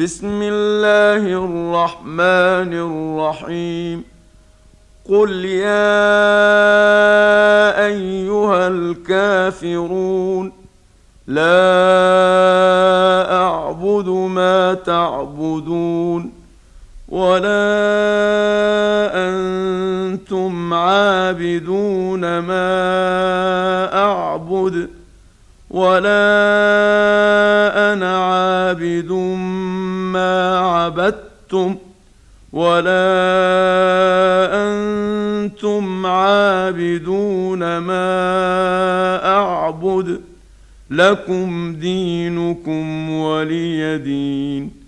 بسم الله الرحمن الرحيم. قل يا أيها الكافرون لا أعبد ما تعبدون ولا أنتم عابدون ما أعبد ولا أنا عابد ما عبدتم ولا أنتم عابدون ما أعبد لكم دينكم ولي دين